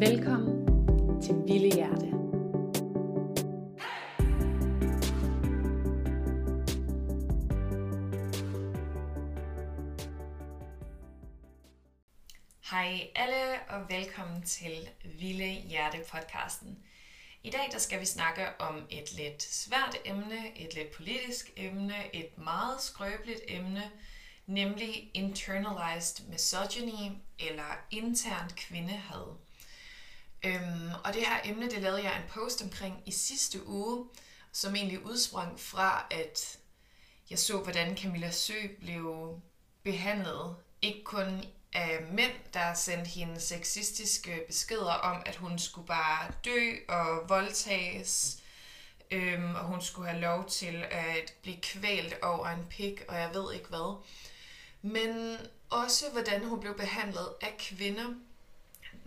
Velkommen til Vilde Hjerte. Hej alle og velkommen til Vilde Hjerte podcasten. I dag der skal vi snakke om et lidt svært emne, et lidt politisk emne, et meget skrøbeligt emne, nemlig internalized misogyny eller internt kvindehad. Øhm, og det her emne, det lavede jeg en post omkring i sidste uge, som egentlig udsprang fra, at jeg så, hvordan Camilla Sø blev behandlet, ikke kun af mænd, der sendte hende sexistiske beskeder om, at hun skulle bare dø og voldtages, øhm, og hun skulle have lov til at blive kvalt over en pik, og jeg ved ikke hvad. Men også, hvordan hun blev behandlet af kvinder.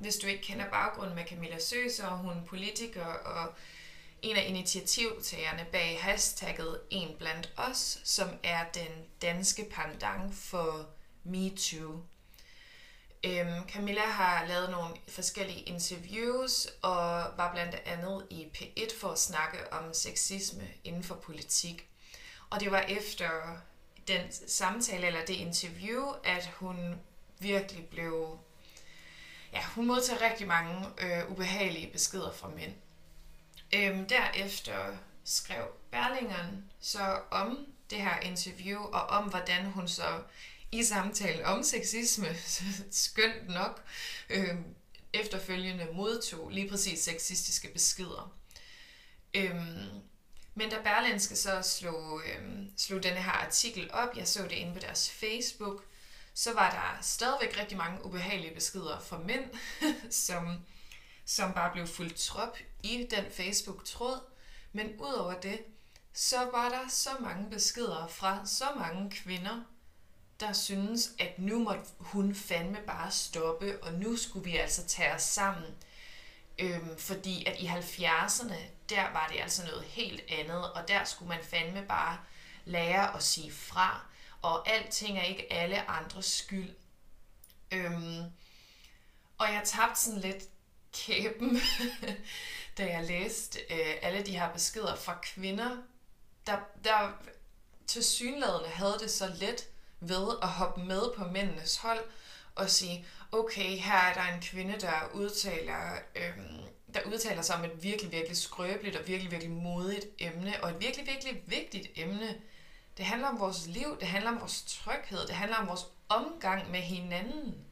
Hvis du ikke kender baggrunden med Camilla Sø, så er hun politiker og en af initiativtagerne bag hashtagget En blandt os, som er den danske pendant for MeToo. Øhm, Camilla har lavet nogle forskellige interviews og var blandt andet i P1 for at snakke om sexisme inden for politik. Og det var efter den samtale eller det interview, at hun virkelig blev... Ja, hun modtager rigtig mange øh, ubehagelige beskeder fra mænd. Øhm, derefter skrev Berlingeren så om det her interview, og om hvordan hun så i samtalen om sexisme, skønt nok, øh, efterfølgende modtog lige præcis sexistiske beskeder. Øhm, men da Berlinske så slog, øhm, slog denne her artikel op, jeg så det inde på deres Facebook, så var der stadigvæk rigtig mange ubehagelige beskeder fra mænd, som, som bare blev fuldt trop i den Facebook-tråd. Men udover det, så var der så mange beskeder fra så mange kvinder, der synes, at nu måtte hun fandme bare stoppe, og nu skulle vi altså tage os sammen. Øhm, fordi at i 70'erne, der var det altså noget helt andet, og der skulle man fandme bare lære at sige fra, og alting er ikke alle andres skyld. Øhm, og jeg tabte sådan lidt kæben, da jeg læste øh, alle de her beskeder fra kvinder, der, der til synlædende havde det så let ved at hoppe med på mændenes hold og sige, okay, her er der en kvinde, der udtaler, øhm, der udtaler sig om et virkelig, virkelig skrøbeligt og virkelig, virkelig modigt emne, og et virkelig, virkelig vigtigt emne. Det handler om vores liv, det handler om vores tryghed, det handler om vores omgang med hinanden.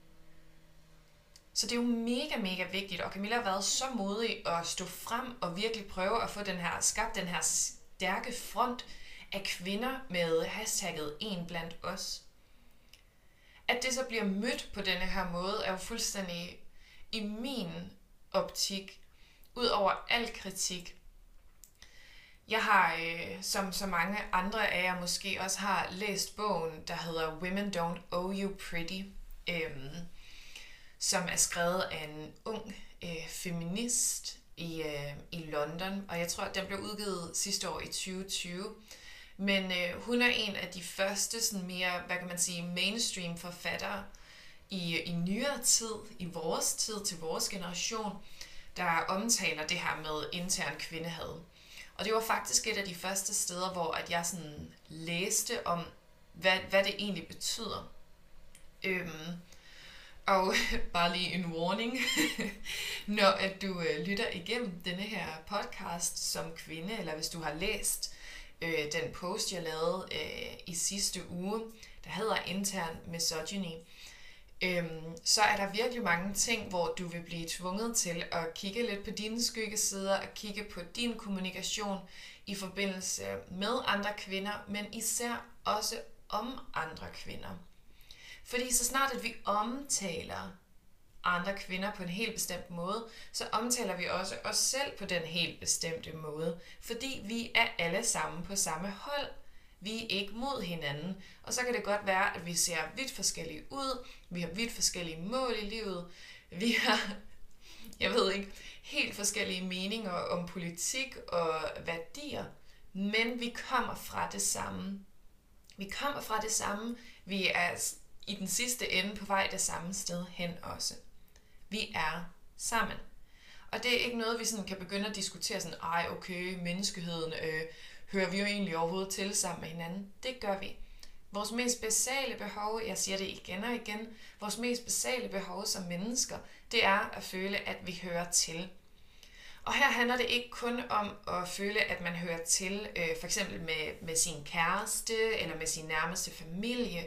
Så det er jo mega, mega vigtigt, og Camilla har været så modig at stå frem og virkelig prøve at få den her, skabt den her stærke front af kvinder med hashtagget en blandt os. At det så bliver mødt på denne her måde, er jo fuldstændig i min optik, ud over al kritik. Jeg har, øh, som så mange andre af jer måske også har, læst bogen, der hedder Women Don't Owe You Pretty, øh, som er skrevet af en ung øh, feminist i, øh, i London, og jeg tror, at den blev udgivet sidste år i 2020. Men øh, hun er en af de første sådan mere, hvad kan man sige, mainstream forfattere i, i nyere tid, i vores tid, til vores generation, der omtaler det her med intern kvindehad. Og det var faktisk et af de første steder, hvor at jeg sådan læste om, hvad, hvad det egentlig betyder. Øhm, og bare lige en warning, når at du øh, lytter igennem denne her podcast som kvinde, eller hvis du har læst øh, den post, jeg lavede øh, i sidste uge, der hedder intern misogyny, øhm, så er der virkelig mange ting, hvor du vil blive tvunget til at kigge lidt på dine skyggesider, og kigge på din kommunikation i forbindelse med andre kvinder, men især også om andre kvinder. Fordi så snart at vi omtaler andre kvinder på en helt bestemt måde, så omtaler vi også os selv på den helt bestemte måde. Fordi vi er alle sammen på samme hold. Vi er ikke mod hinanden. Og så kan det godt være, at vi ser vidt forskellige ud. Vi har vidt forskellige mål i livet. Vi har, jeg ved ikke, helt forskellige meninger om politik og værdier. Men vi kommer fra det samme. Vi kommer fra det samme. Vi er i den sidste ende på vej det samme sted hen også. Vi er sammen. Og det er ikke noget, vi sådan kan begynde at diskutere sådan, ej okay, menneskeheden, øh, hører vi jo egentlig overhovedet til sammen med hinanden? Det gør vi. Vores mest basale behov, jeg siger det igen og igen, vores mest basale behov som mennesker, det er at føle, at vi hører til. Og her handler det ikke kun om at føle, at man hører til, øh, for eksempel med, med sin kæreste, eller med sin nærmeste familie,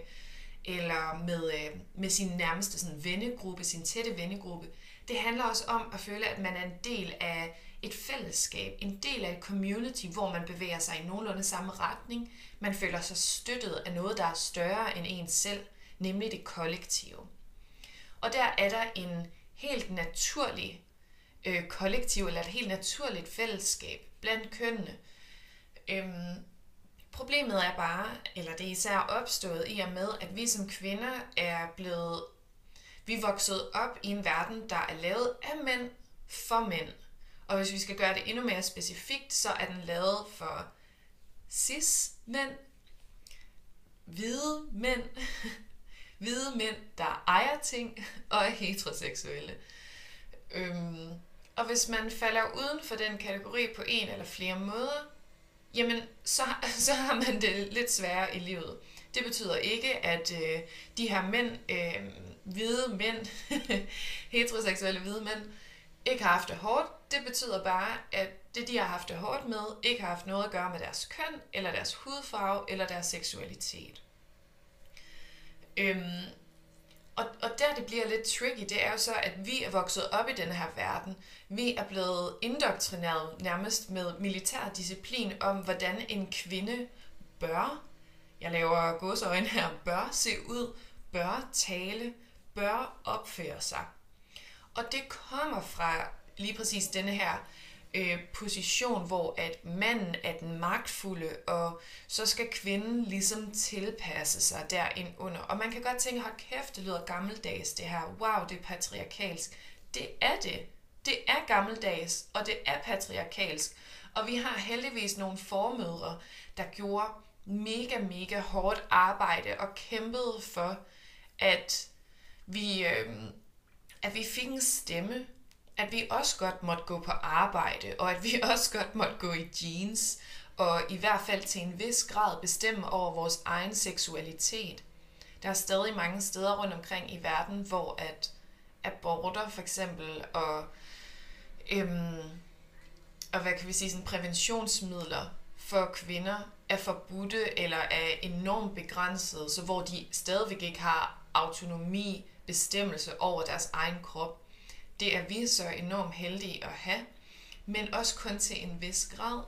eller med, øh, med sin nærmeste sådan, vennegruppe, sin tætte vennegruppe. Det handler også om at føle, at man er en del af et fællesskab, en del af et community, hvor man bevæger sig i nogenlunde samme retning. Man føler sig støttet af noget, der er større end en selv, nemlig det kollektive. Og der er der en helt naturlig øh, kollektiv, eller et helt naturligt fællesskab blandt kønnene. Øhm, problemet er bare, eller det er især opstået i og med, at vi som kvinder er blevet, vi er vokset op i en verden, der er lavet af mænd for mænd. Og hvis vi skal gøre det endnu mere specifikt, så er den lavet for cis-mænd, hvide mænd, hvide mænd, der ejer ting, og er heteroseksuelle. Øhm, og hvis man falder uden for den kategori på en eller flere måder, jamen så, så har man det lidt sværere i livet. Det betyder ikke, at øh, de her mænd, øh, hvide mænd, heteroseksuelle hvide mænd, ikke har haft det hårdt. Det betyder bare, at det, de har haft det hårdt med, ikke har haft noget at gøre med deres køn, eller deres hudfarve, eller deres seksualitet. Øhm, og, og der det bliver lidt tricky, det er jo så, at vi er vokset op i den her verden. Vi er blevet indoktrineret nærmest med militær disciplin om, hvordan en kvinde bør, jeg laver godsøjne her, bør se ud, bør tale, bør opføre sig. Og det kommer fra lige præcis denne her øh, position, hvor at manden er den magtfulde, og så skal kvinden ligesom tilpasse sig derind under. Og man kan godt tænke, hold kæft, det lyder gammeldags det her. Wow, det er patriarkalsk. Det er det. Det er gammeldags, og det er patriarkalsk. Og vi har heldigvis nogle formødre, der gjorde mega, mega hårdt arbejde og kæmpede for, at vi, øh, at vi fik en stemme, at vi også godt måtte gå på arbejde, og at vi også godt måtte gå i jeans, og i hvert fald til en vis grad bestemme over vores egen seksualitet. Der er stadig mange steder rundt omkring i verden, hvor at aborter for eksempel, og, øhm, og hvad kan vi sige, sådan præventionsmidler for kvinder er forbudte eller er enormt begrænsede, så hvor de stadigvæk ikke har autonomi, bestemmelse over deres egen krop. Det er vi så enormt heldige at have, men også kun til en vis grad.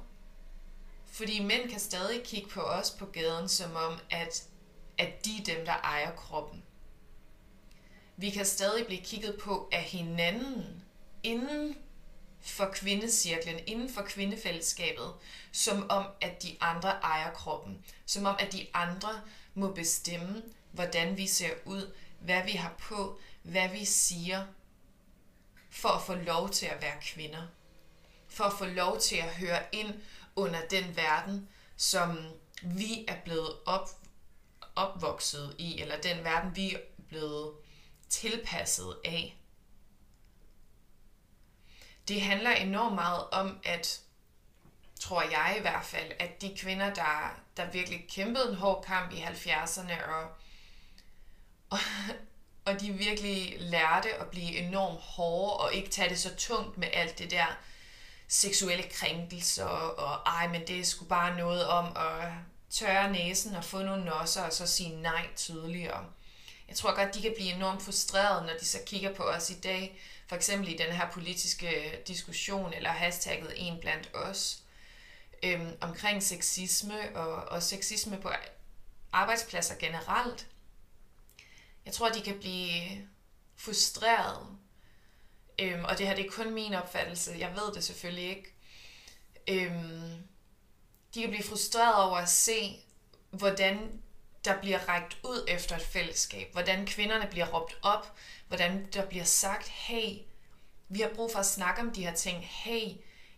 Fordi mænd kan stadig kigge på os på gaden, som om, at, at de er dem, der ejer kroppen. Vi kan stadig blive kigget på af hinanden inden for kvindecirklen, inden for kvindefællesskabet, som om, at de andre ejer kroppen. Som om, at de andre må bestemme, hvordan vi ser ud, hvad vi har på, hvad vi siger, for at få lov til at være kvinder. For at få lov til at høre ind under den verden, som vi er blevet op, opvokset i, eller den verden, vi er blevet tilpasset af. Det handler enormt meget om, at tror jeg i hvert fald, at de kvinder, der, der virkelig kæmpede en hård kamp i 70'erne, og, og, og de virkelig lærte at blive enormt hårde og ikke tage det så tungt med alt det der seksuelle krænkelser og ej, men det er sgu bare noget om at tørre næsen og få nogle nosser og så sige nej tydeligere. Jeg tror godt, de kan blive enormt frustrerede, når de så kigger på os i dag, for eksempel i den her politiske diskussion eller hashtagget en blandt os, øhm, omkring sexisme og, og sexisme på arbejdspladser generelt. Jeg tror, de kan blive frustreret. Øhm, og det her det er kun min opfattelse. Jeg ved det selvfølgelig ikke. Øhm, de kan blive frustreret over at se, hvordan der bliver rækket ud efter et fællesskab. Hvordan kvinderne bliver råbt op. Hvordan der bliver sagt, hey, vi har brug for at snakke om de her ting. Hey,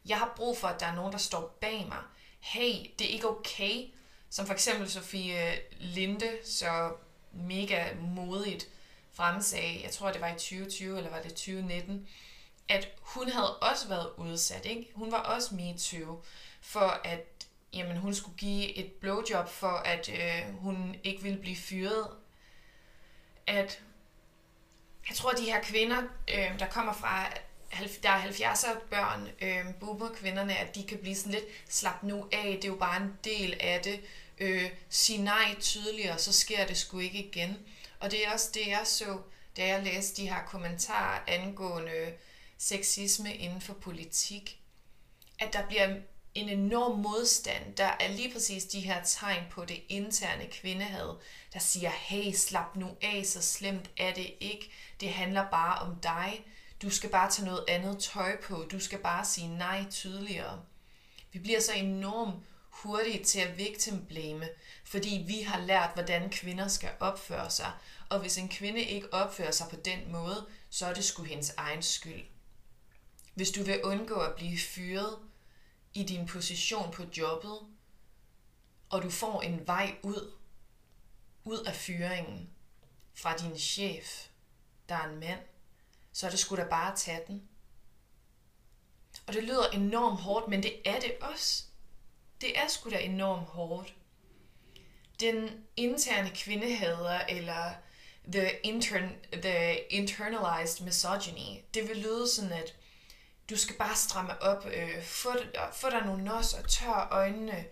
jeg har brug for, at der er nogen, der står bag mig. Hey, det er ikke okay. Som for eksempel Sofie Linde, så mega modigt fremsagde, jeg tror det var i 2020 eller var det 2019, at hun havde også været udsat. Ikke? Hun var også MeToo for at jamen, hun skulle give et blowjob for, at øh, hun ikke ville blive fyret. At jeg tror, at de her kvinder, øh, der kommer fra der er 70'er børn, øh, boomer-kvinderne, at de kan blive sådan lidt, slap nu af, det er jo bare en del af det. Øh, sige nej tydeligere, så sker det sgu ikke igen. Og det er også det, jeg så, da jeg læste de her kommentarer angående sexisme inden for politik. At der bliver en enorm modstand. Der er lige præcis de her tegn på det interne kvindehad, der siger, hey, slap nu af, så slemt er det ikke. Det handler bare om dig. Du skal bare tage noget andet tøj på. Du skal bare sige nej tydeligere. Vi bliver så enormt hurtige til at victimblame, fordi vi har lært, hvordan kvinder skal opføre sig. Og hvis en kvinde ikke opfører sig på den måde, så er det sgu hendes egen skyld. Hvis du vil undgå at blive fyret i din position på jobbet, og du får en vej ud, ud af fyringen fra din chef, der er en mand, så er det sgu da bare at tage den. Og det lyder enormt hårdt, men det er det også. Det er sgu da enormt hårdt. Den interne kvindehader, eller the, intern, the internalized misogyny, det vil lyde sådan, at du skal bare stramme op, øh, få, få dig nogle nos og tør øjnene,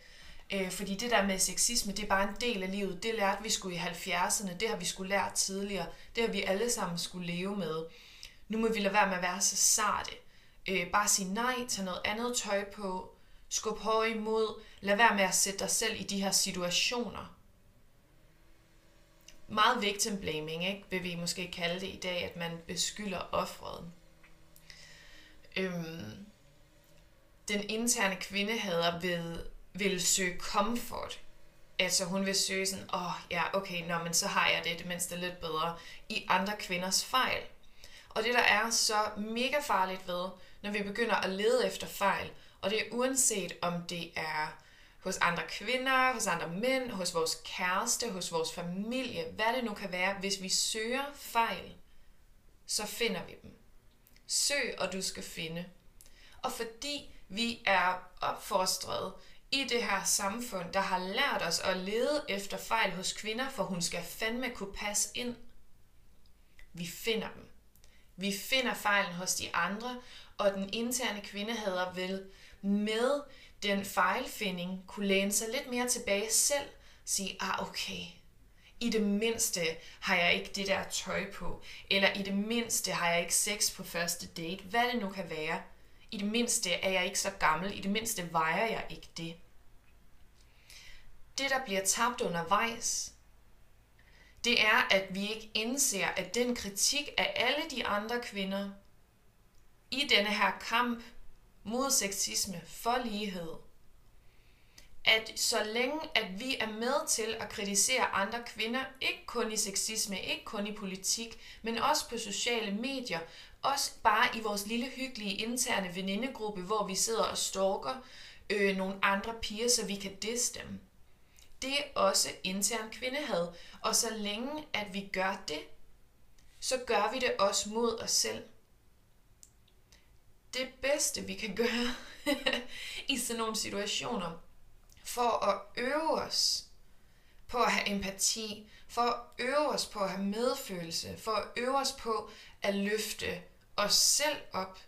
øh, fordi det der med sexisme, det er bare en del af livet. Det lærte vi skulle i 70'erne, det har vi skulle lært tidligere, det har vi alle sammen skulle leve med. Nu må vi lade være med at være så sarte. Øh, bare sige nej, tage noget andet tøj på, skub hårdt imod, lad være med at sætte dig selv i de her situationer. Meget victim blaming, ikke? vil vi måske kalde det i dag, at man beskylder offret. Øhm, den interne kvindehader vil, vil søge comfort. Altså hun vil søge sådan, åh oh, ja, okay, nå, men så har jeg det det mindste lidt bedre i andre kvinders fejl. Og det der er så mega farligt ved, når vi begynder at lede efter fejl, og det er uanset om det er hos andre kvinder, hos andre mænd, hos vores kæreste, hos vores familie, hvad det nu kan være, hvis vi søger fejl, så finder vi dem. Søg, og du skal finde. Og fordi vi er opfostret i det her samfund, der har lært os at lede efter fejl hos kvinder, for hun skal fandme kunne passe ind. Vi finder dem. Vi finder fejlen hos de andre, og den interne kvindehader vil med den fejlfinding kunne læne sig lidt mere tilbage selv, sige, ah okay, i det mindste har jeg ikke det der tøj på, eller i det mindste har jeg ikke sex på første date, hvad det nu kan være. I det mindste er jeg ikke så gammel, i det mindste vejer jeg ikke det. Det, der bliver tabt undervejs, det er, at vi ikke indser, at den kritik af alle de andre kvinder i denne her kamp mod sexisme for lighed, at så længe at vi er med til at kritisere andre kvinder, ikke kun i sexisme, ikke kun i politik, men også på sociale medier, også bare i vores lille hyggelige interne venindegruppe, hvor vi sidder og stalker øh, nogle andre piger, så vi kan disse dem. Det er også intern kvindehad, og så længe at vi gør det, så gør vi det også mod os selv. Det bedste vi kan gøre i sådan nogle situationer, for at øve os på at have empati, for at øve os på at have medfølelse, for at øve os på at løfte os selv op.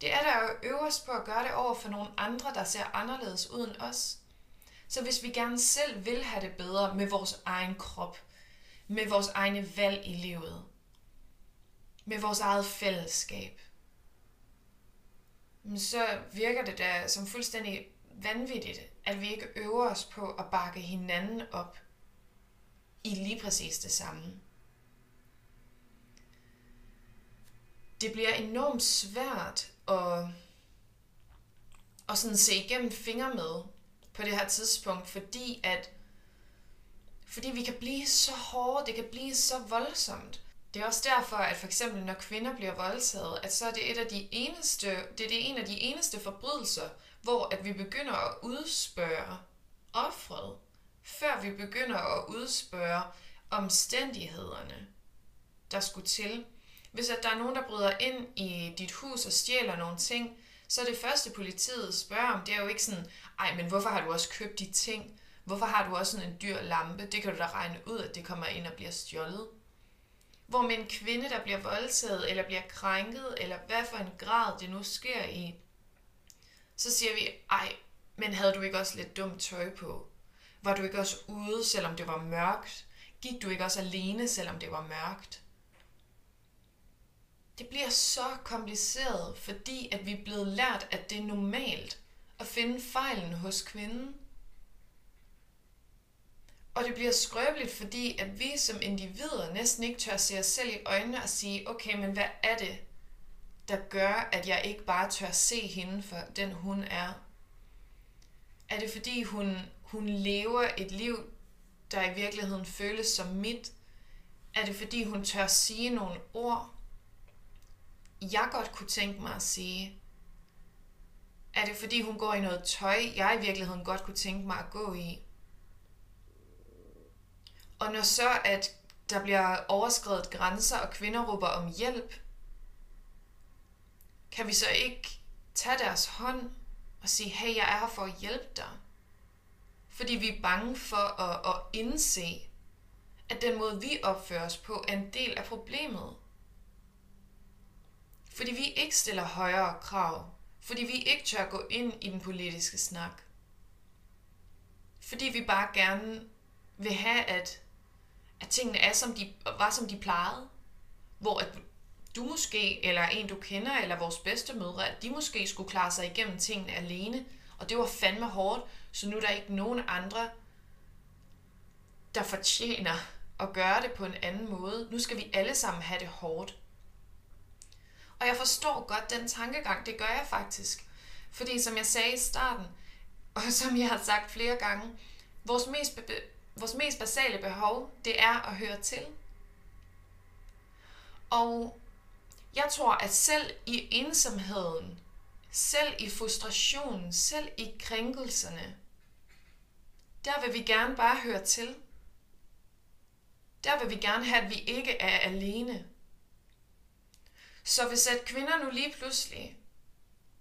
Det er der at øve os på at gøre det over for nogle andre, der ser anderledes ud end os. Så hvis vi gerne selv vil have det bedre med vores egen krop, med vores egne valg i livet, med vores eget fællesskab, så virker det da som fuldstændig vanvittigt, at vi ikke øver os på at bakke hinanden op i lige præcis det samme. Det bliver enormt svært at, at sådan se igennem fingre med på det her tidspunkt, fordi at fordi vi kan blive så hårde, det kan blive så voldsomt. Det er også derfor, at for eksempel når kvinder bliver voldtaget, at så er det et af de eneste, det er det en af de eneste forbrydelser, hvor at vi begynder at udspørge offret, før vi begynder at udspørge omstændighederne, der skulle til. Hvis at der er nogen, der bryder ind i dit hus og stjæler nogle ting, så er det første politiet spørger om, det er jo ikke sådan, ej, men hvorfor har du også købt de ting? Hvorfor har du også sådan en dyr lampe? Det kan du da regne ud, at det kommer ind og bliver stjålet. Hvor med en kvinde, der bliver voldtaget, eller bliver krænket, eller hvad for en grad det nu sker i, så siger vi, ej, men havde du ikke også lidt dumt tøj på? Var du ikke også ude, selvom det var mørkt? Gik du ikke også alene, selvom det var mørkt? Det bliver så kompliceret, fordi at vi er blevet lært, at det er normalt at finde fejlen hos kvinden. Og det bliver skrøbeligt, fordi at vi som individer næsten ikke tør se os selv i øjnene og sige, okay, men hvad er det, der gør, at jeg ikke bare tør se hende for den, hun er? Er det fordi, hun, hun lever et liv, der i virkeligheden føles som mit? Er det fordi, hun tør sige nogle ord, jeg godt kunne tænke mig at sige? Er det fordi, hun går i noget tøj, jeg i virkeligheden godt kunne tænke mig at gå i? Og når så, at der bliver overskrevet grænser, og kvinder råber om hjælp, kan vi så ikke tage deres hånd og sige, hey, jeg er her for at hjælpe dig? Fordi vi er bange for at, at indse, at den måde, vi opfører os på, er en del af problemet. Fordi vi ikke stiller højere krav. Fordi vi ikke tør gå ind i den politiske snak. Fordi vi bare gerne vil have, at, at tingene er, som de, var, som de plejede. Hvor at du måske, eller en du kender, eller vores bedste mødre, at de måske skulle klare sig igennem tingene alene. Og det var fandme hårdt, så nu er der ikke nogen andre, der fortjener at gøre det på en anden måde. Nu skal vi alle sammen have det hårdt. Og jeg forstår godt den tankegang, det gør jeg faktisk. Fordi som jeg sagde i starten, og som jeg har sagt flere gange, vores mest, vores mest basale behov, det er at høre til. Og jeg tror, at selv i ensomheden, selv i frustrationen, selv i krænkelserne, der vil vi gerne bare høre til. Der vil vi gerne have, at vi ikke er alene. Så hvis at kvinder nu lige pludselig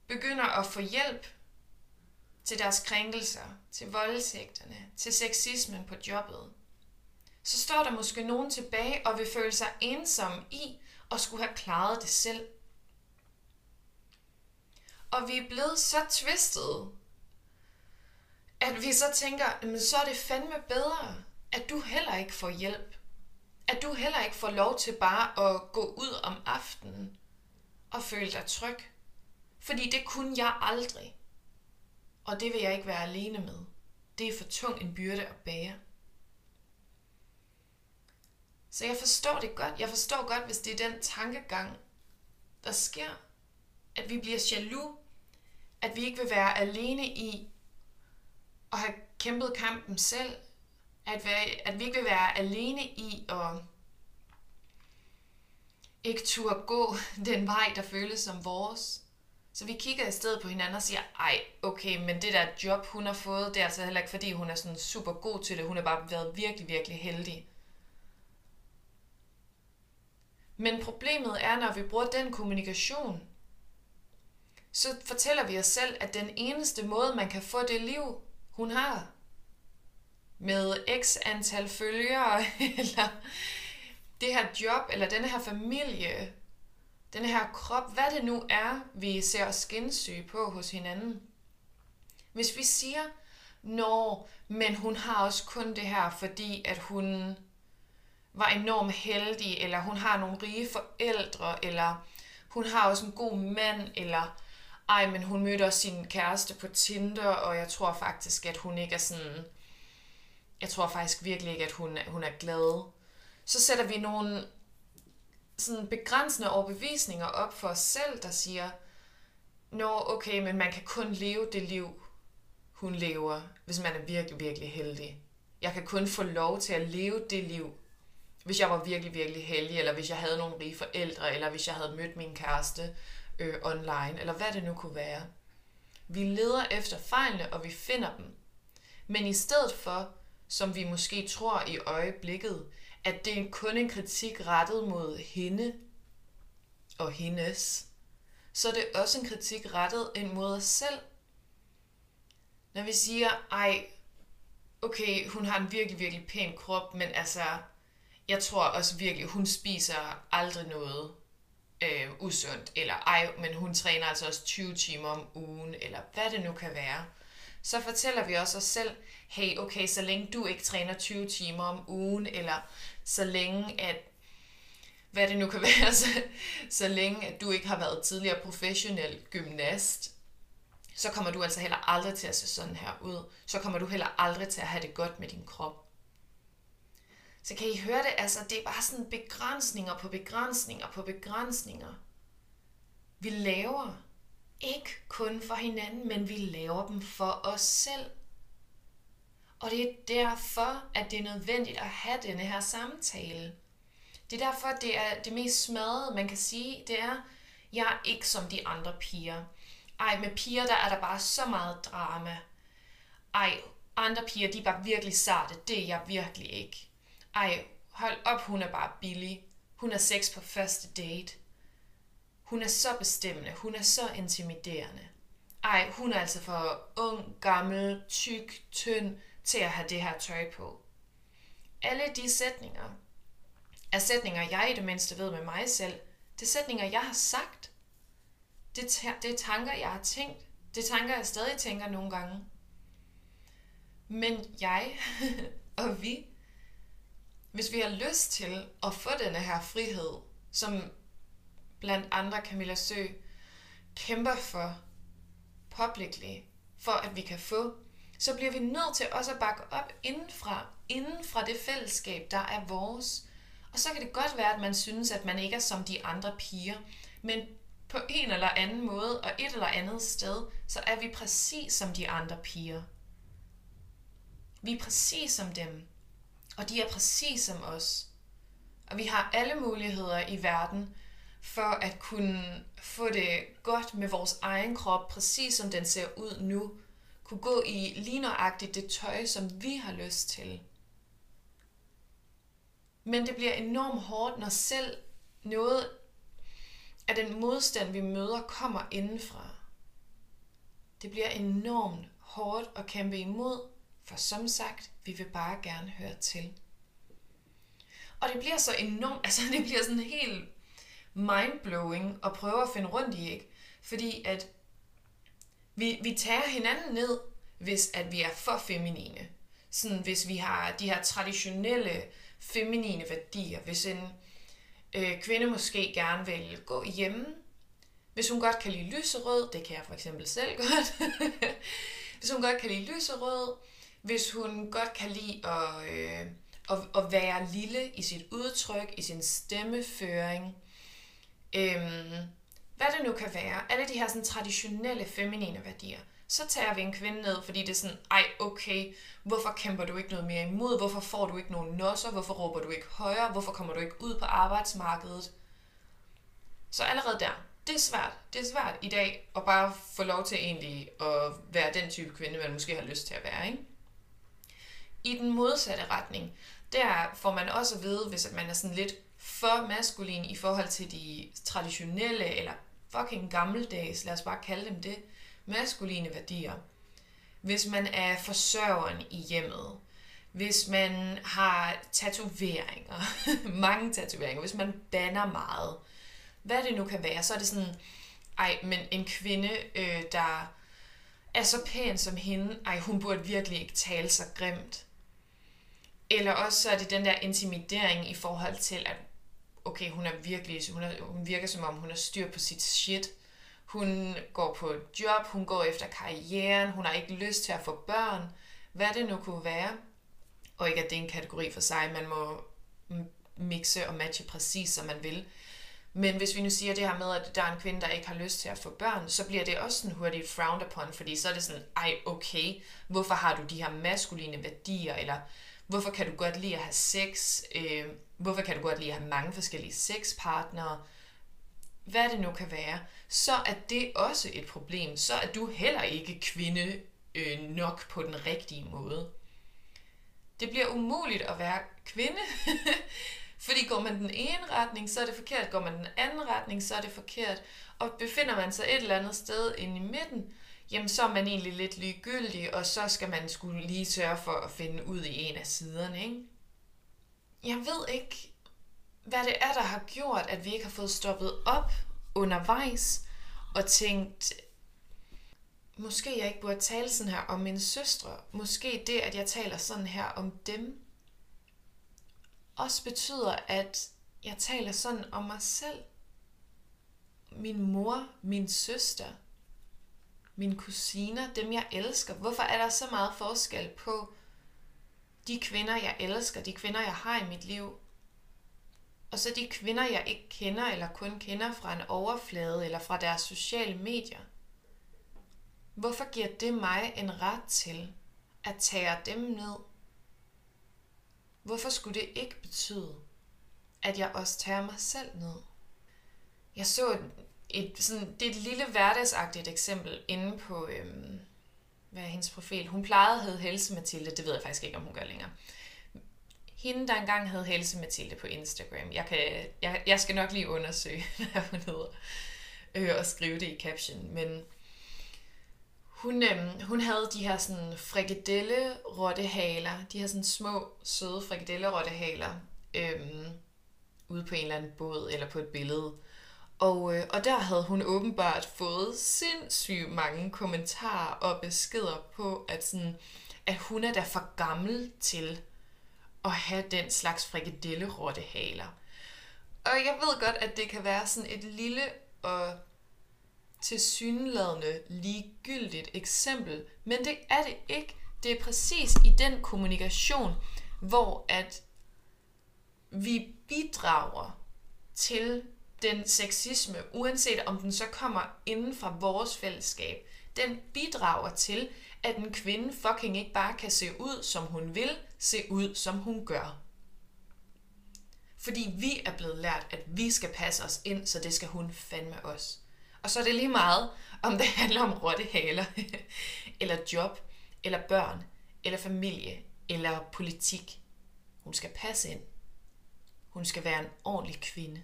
begynder at få hjælp til deres krænkelser, til voldtægterne, til sexismen på jobbet, så står der måske nogen tilbage og vil føle sig ensom i at skulle have klaret det selv. Og vi er blevet så twistet, at vi så tænker, men så er det fandme bedre, at du heller ikke får hjælp. At du heller ikke får lov til bare at gå ud om aftenen og føle dig tryg. Fordi det kunne jeg aldrig. Og det vil jeg ikke være alene med. Det er for tung en byrde at bære. Så jeg forstår det godt. Jeg forstår godt, hvis det er den tankegang, der sker. At vi bliver jaloux. At vi ikke vil være alene i at have kæmpet kampen selv. At, være, at vi ikke vil være alene i at ikke turde gå den vej, der føles som vores. Så vi kigger i stedet på hinanden og siger, ej, okay, men det der job, hun har fået, det er altså heller ikke, fordi hun er sådan super god til det. Hun har bare været virkelig, virkelig heldig. Men problemet er, når vi bruger den kommunikation, så fortæller vi os selv, at den eneste måde, man kan få det liv, hun har, med x antal følgere, eller det her job, eller den her familie, den her krop, hvad det nu er, vi ser os skinsyge på hos hinanden. Hvis vi siger, når, men hun har også kun det her, fordi at hun var enormt heldig, eller hun har nogle rige forældre, eller hun har også en god mand, eller ej, men hun mødte også sin kæreste på Tinder, og jeg tror faktisk, at hun ikke er sådan... Jeg tror faktisk virkelig ikke, at hun, hun er glad. Så sætter vi nogle sådan begrænsende overbevisninger op for os selv, der siger, Nå, okay, men man kan kun leve det liv, hun lever, hvis man er virkelig, virkelig heldig. Jeg kan kun få lov til at leve det liv, hvis jeg var virkelig, virkelig heldig, eller hvis jeg havde nogle rige forældre, eller hvis jeg havde mødt min kæreste øh, online, eller hvad det nu kunne være. Vi leder efter fejlene, og vi finder dem. Men i stedet for, som vi måske tror i øjeblikket, at det er kun en kritik rettet mod hende, og hendes, så er det også en kritik rettet ind mod os selv. Når vi siger, ej, okay, hun har en virkelig, virkelig pæn krop, men altså, jeg tror også virkelig, hun spiser aldrig noget øh, usundt, eller ej, men hun træner altså også 20 timer om ugen, eller hvad det nu kan være. Så fortæller vi også os selv, hey, okay, så længe du ikke træner 20 timer om ugen, eller så længe at hvad det nu kan være, så, så længe at du ikke har været tidligere professionel gymnast, så kommer du altså heller aldrig til at se sådan her ud. Så kommer du heller aldrig til at have det godt med din krop. Så kan I høre det? Altså, det er bare sådan begrænsninger på begrænsninger på begrænsninger. Vi laver ikke kun for hinanden, men vi laver dem for os selv. Og det er derfor, at det er nødvendigt at have denne her samtale. Det er derfor, det er det mest smadrede, man kan sige, det er, jeg er ikke som de andre piger. Ej, med piger, der er der bare så meget drama. Ej, andre piger, de er bare virkelig sarte. Det er jeg virkelig ikke. Ej, hold op, hun er bare billig. Hun er sex på første date. Hun er så bestemmende. Hun er så intimiderende. Ej, hun er altså for ung, gammel, tyk, tynd til at have det her tøj på. Alle de sætninger er sætninger, jeg i det mindste ved med mig selv. Det er sætninger, jeg har sagt. Det, det er tanker, jeg har tænkt. Det er tanker, jeg stadig tænker nogle gange. Men jeg og vi, hvis vi har lyst til at få denne her frihed, som blandt andre Camilla Sø kæmper for publicly, for at vi kan få, så bliver vi nødt til også at bakke op indenfra, inden fra det fællesskab, der er vores. Og så kan det godt være, at man synes, at man ikke er som de andre piger, men på en eller anden måde og et eller andet sted, så er vi præcis som de andre piger. Vi er præcis som dem, og de er præcis som os. Og vi har alle muligheder i verden for at kunne få det godt med vores egen krop, præcis som den ser ud nu. Kunne gå i lige nøjagtigt det tøj, som vi har lyst til. Men det bliver enormt hårdt, når selv noget af den modstand, vi møder, kommer indenfra. Det bliver enormt hårdt at kæmpe imod, for som sagt, vi vil bare gerne høre til. Og det bliver så enormt, altså det bliver sådan helt mindblowing at prøve at finde rundt i, ikke? Fordi at vi, vi tager hinanden ned, hvis at vi er for feminine. Sådan hvis vi har de her traditionelle feminine værdier. Hvis en øh, kvinde måske gerne vil gå hjemme, hvis hun godt kan lide lyserød, det kan jeg for eksempel selv godt, hvis hun godt kan lide lyserød, hvis hun godt kan lide at, øh, at, at være lille i sit udtryk, i sin stemmeføring, øh, hvad det nu kan være, alle de her sådan, traditionelle feminine værdier, så tager vi en kvinde ned, fordi det er sådan, ej okay, hvorfor kæmper du ikke noget mere imod? Hvorfor får du ikke nogen nosser? Hvorfor råber du ikke højere? Hvorfor kommer du ikke ud på arbejdsmarkedet? Så allerede der, det er svært. Det er svært i dag at bare få lov til egentlig at være den type kvinde, man måske har lyst til at være. Ikke? I den modsatte retning, der får man også at vide, hvis man er sådan lidt for maskulin i forhold til de traditionelle eller fucking gammeldags, lad os bare kalde dem det, maskuline værdier. Hvis man er forsørgeren i hjemmet, hvis man har tatoveringer, mange tatoveringer, hvis man banner meget, hvad det nu kan være, så er det sådan, ej, men en kvinde, øh, der er så pæn som hende, ej, hun burde virkelig ikke tale så grimt. Eller også så er det den der intimidering i forhold til, at okay, hun er virkelig, hun, er, hun virker som om, hun har styr på sit shit. Hun går på et job, hun går efter karrieren, hun har ikke lyst til at få børn. Hvad det nu kunne være. Og ikke at det er en kategori for sig, man må mixe og matche præcis som man vil. Men hvis vi nu siger det her med, at der er en kvinde, der ikke har lyst til at få børn, så bliver det også sådan hurtigt frowned upon, fordi så er det sådan, ej okay, hvorfor har du de her maskuline værdier, eller hvorfor kan du godt lide at have sex, øh, hvorfor kan du godt lide at have mange forskellige sexpartnere, hvad det nu kan være, så er det også et problem. Så er du heller ikke kvinde øh, nok på den rigtige måde. Det bliver umuligt at være kvinde, Fordi går man den ene retning, så er det forkert. Går man den anden retning, så er det forkert. Og befinder man sig et eller andet sted inde i midten, jamen så er man egentlig lidt ligegyldig, og så skal man skulle lige sørge for at finde ud i en af siderne, ikke? Jeg ved ikke, hvad det er, der har gjort, at vi ikke har fået stoppet op undervejs og tænkt, måske jeg ikke burde tale sådan her om mine søstre. Måske det, at jeg taler sådan her om dem, også betyder, at jeg taler sådan om mig selv. Min mor, min søster, mine kusiner, dem jeg elsker. Hvorfor er der så meget forskel på de kvinder, jeg elsker, de kvinder, jeg har i mit liv, og så de kvinder, jeg ikke kender, eller kun kender fra en overflade, eller fra deres sociale medier. Hvorfor giver det mig en ret til at tage dem ned? Hvorfor skulle det ikke betyde, at jeg også tager mig selv ned? Jeg så et, et, sådan, det er et lille hverdagsagtigt eksempel inde på, øhm, hvad er hendes profil? Hun plejede at hedde Helse Mathilde, det ved jeg faktisk ikke, om hun gør længere. Hende, der engang hed Helse Mathilde på Instagram, jeg, kan, jeg, jeg skal nok lige undersøge, hvad hun hedder, øh, og skrive det i caption, men hun, øh, hun havde de her sådan frikadelle rottehaler, de her sådan små, søde frikadelle rottehaler, øh, ude på en eller anden båd eller på et billede. Og, øh, og der havde hun åbenbart fået sindssygt mange kommentarer og beskeder på, at, sådan, at hun er da for gammel til at have den slags frikadelle rottehaler. Og jeg ved godt, at det kan være sådan et lille og tilsyneladende ligegyldigt eksempel, men det er det ikke. Det er præcis i den kommunikation, hvor at vi bidrager til den sexisme, uanset om den så kommer inden fra vores fællesskab, den bidrager til, at en kvinde fucking ikke bare kan se ud, som hun vil, se ud, som hun gør. Fordi vi er blevet lært, at vi skal passe os ind, så det skal hun fandme os. Og så er det lige meget, om det handler om rottehaler, eller job, eller børn, eller familie, eller politik. Hun skal passe ind. Hun skal være en ordentlig kvinde.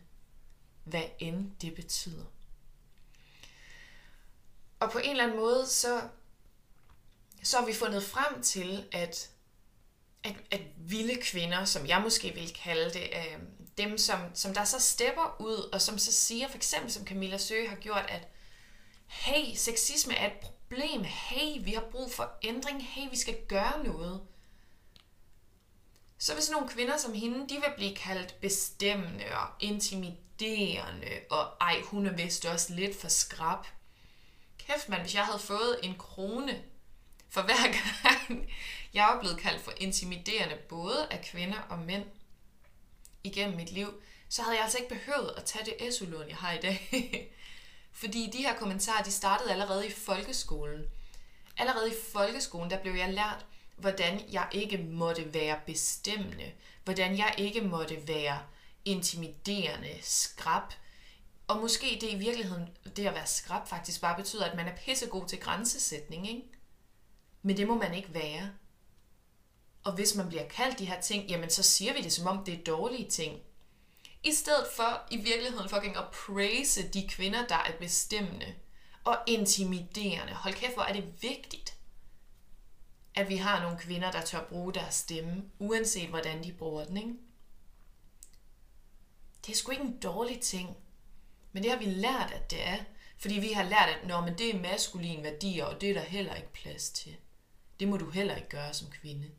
Hvad end det betyder. Og på en eller anden måde, så, så har vi fundet frem til, at, at, at vilde kvinder, som jeg måske vil kalde det, øh, dem, som, som der så stepper ud, og som så siger, for eksempel som Camilla Søge har gjort, at hey, sexisme er et problem, hey, vi har brug for ændring, hey, vi skal gøre noget. Så hvis nogle kvinder som hende, de vil blive kaldt bestemmende og intimiderende, og ej, hun er vist også lidt for skrab. Kæft mand, hvis jeg havde fået en krone for hver gang, jeg er blevet kaldt for intimiderende, både af kvinder og mænd, igennem mit liv, så havde jeg altså ikke behøvet at tage det SU-lån, jeg har i dag. Fordi de her kommentarer, de startede allerede i folkeskolen. Allerede i folkeskolen, der blev jeg lært, hvordan jeg ikke måtte være bestemmende. Hvordan jeg ikke måtte være intimiderende, skrab. Og måske det i virkeligheden, det at være skrab faktisk bare betyder, at man er pissegod til grænsesætning, ikke? Men det må man ikke være. Og hvis man bliver kaldt de her ting, jamen så siger vi det som om det er dårlige ting. I stedet for i virkeligheden fucking at praise de kvinder, der er bestemmende og intimiderende. Hold kæft, hvor er det vigtigt, at vi har nogle kvinder, der tør bruge deres stemme, uanset hvordan de bruger den, ikke? Det er sgu ikke en dårlig ting. Men det har vi lært, at det er. Fordi vi har lært, at når men det er maskuline værdier, og det er der heller ikke plads til. Det må du heller ikke gøre som kvinde.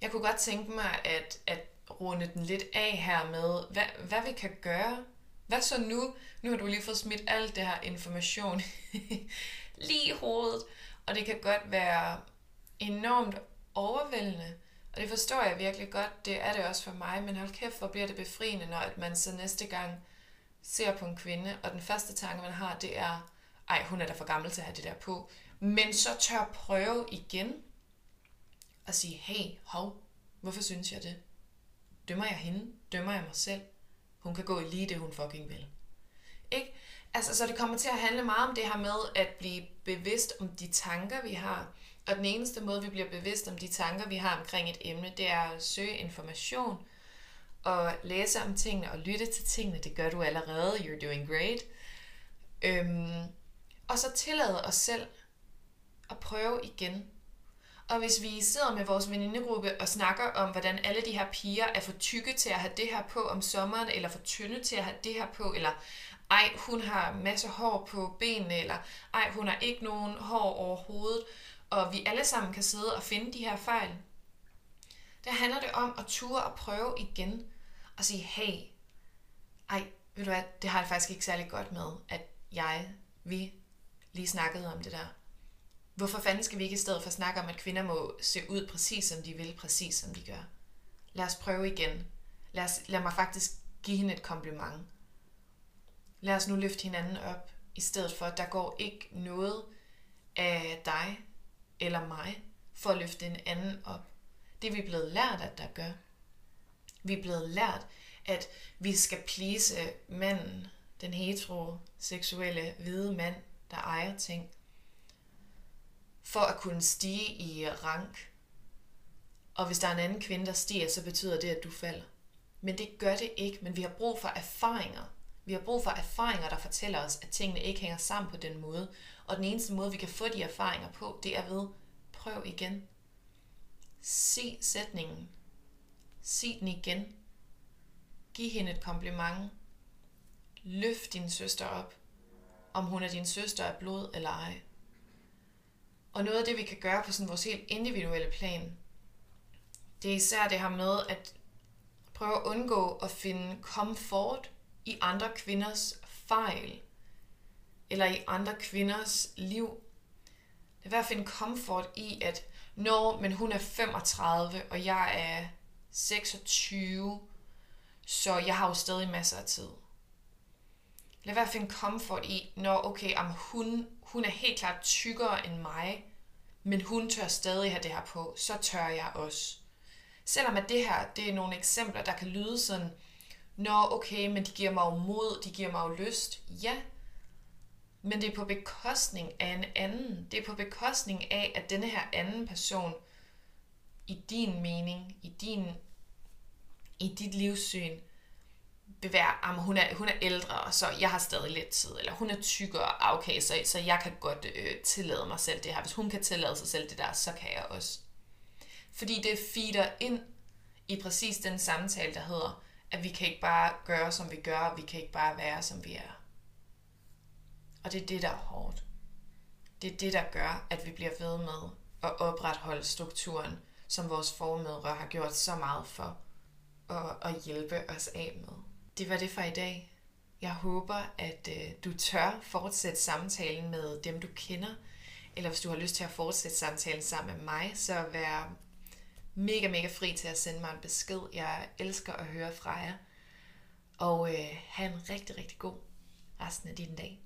Jeg kunne godt tænke mig at, at runde den lidt af her med, hvad, hvad vi kan gøre. Hvad så nu? Nu har du lige fået smidt alt det her information lige i hovedet, og det kan godt være enormt overvældende. Og det forstår jeg virkelig godt, det er det også for mig, men hold kæft, hvor bliver det befriende, når at man så næste gang ser på en kvinde, og den første tanke, man har, det er, ej, hun er da for gammel til at have det der på. Men så tør prøve igen, og sige, hey, hov, hvorfor synes jeg det? Dømmer jeg hende? Dømmer jeg mig selv? Hun kan gå i lige det, hun fucking vil. Ikke? Altså, så det kommer til at handle meget om det her med at blive bevidst om de tanker, vi har. Og den eneste måde, vi bliver bevidst om de tanker, vi har omkring et emne, det er at søge information og læse om tingene og lytte til tingene. Det gør du allerede. You're doing great. Øhm, og så tillade os selv at prøve igen. Og hvis vi sidder med vores venindegruppe og snakker om, hvordan alle de her piger er for tykke til at have det her på om sommeren, eller for tynde til at have det her på, eller ej, hun har masser hår på benene, eller ej, hun har ikke nogen hår overhovedet, og vi alle sammen kan sidde og finde de her fejl, der handler det om at ture og prøve igen, og sige, hey, ej, ved du hvad, det har jeg faktisk ikke særlig godt med, at jeg, vi lige snakkede om det der. Hvorfor fanden skal vi ikke i stedet for snakke om, at kvinder må se ud præcis som de vil, præcis som de gør? Lad os prøve igen. Lad, os, lad mig faktisk give hende et kompliment. Lad os nu løfte hinanden op, i stedet for, at der går ikke noget af dig eller mig for at løfte en anden op. Det er vi blevet lært, at der gør. Vi er blevet lært, at vi skal please manden, den heteroseksuelle hvide mand, der ejer ting, for at kunne stige i rank. Og hvis der er en anden kvinde, der stiger, så betyder det, at du falder. Men det gør det ikke, men vi har brug for erfaringer. Vi har brug for erfaringer, der fortæller os, at tingene ikke hænger sammen på den måde. Og den eneste måde, vi kan få de erfaringer på, det er ved, prøv igen. Sig sætningen. Sig den igen. Giv hende et kompliment. Løft din søster op, om hun er din søster af blod eller ej. Og noget af det, vi kan gøre på sådan vores helt individuelle plan, det er især det her med at prøve at undgå at finde komfort i andre kvinders fejl, eller i andre kvinders liv. Det er værd at finde komfort i, at når men hun er 35, og jeg er 26, så jeg har jo stadig masser af tid. Lad være at finde komfort i, når okay, om hun, hun er helt klart tykkere end mig, men hun tør stadig have det her på, så tør jeg også. Selvom at det her, det er nogle eksempler, der kan lyde sådan, Nå, okay, men de giver mig jo mod, de giver mig jo lyst. Ja, men det er på bekostning af en anden. Det er på bekostning af, at denne her anden person, i din mening, i din i dit livssyn, vil være, at hun er, hun er ældre, og så jeg har stadig lidt tid, eller hun er tykkere, okay, så, så jeg kan godt øh, tillade mig selv det her. Hvis hun kan tillade sig selv det der, så kan jeg også. Fordi det feeder ind i præcis den samtale, der hedder, at vi kan ikke bare gøre, som vi gør, og vi kan ikke bare være, som vi er. Og det er det, der er hårdt. Det er det, der gør, at vi bliver ved med at opretholde strukturen, som vores formødre har gjort så meget for at, at hjælpe os af med. Det var det for i dag. Jeg håber, at øh, du tør fortsætte samtalen med dem, du kender. Eller hvis du har lyst til at fortsætte samtalen sammen med mig, så vær mega, mega fri til at sende mig en besked. Jeg elsker at høre fra jer. Og øh, have en rigtig, rigtig god resten af din dag.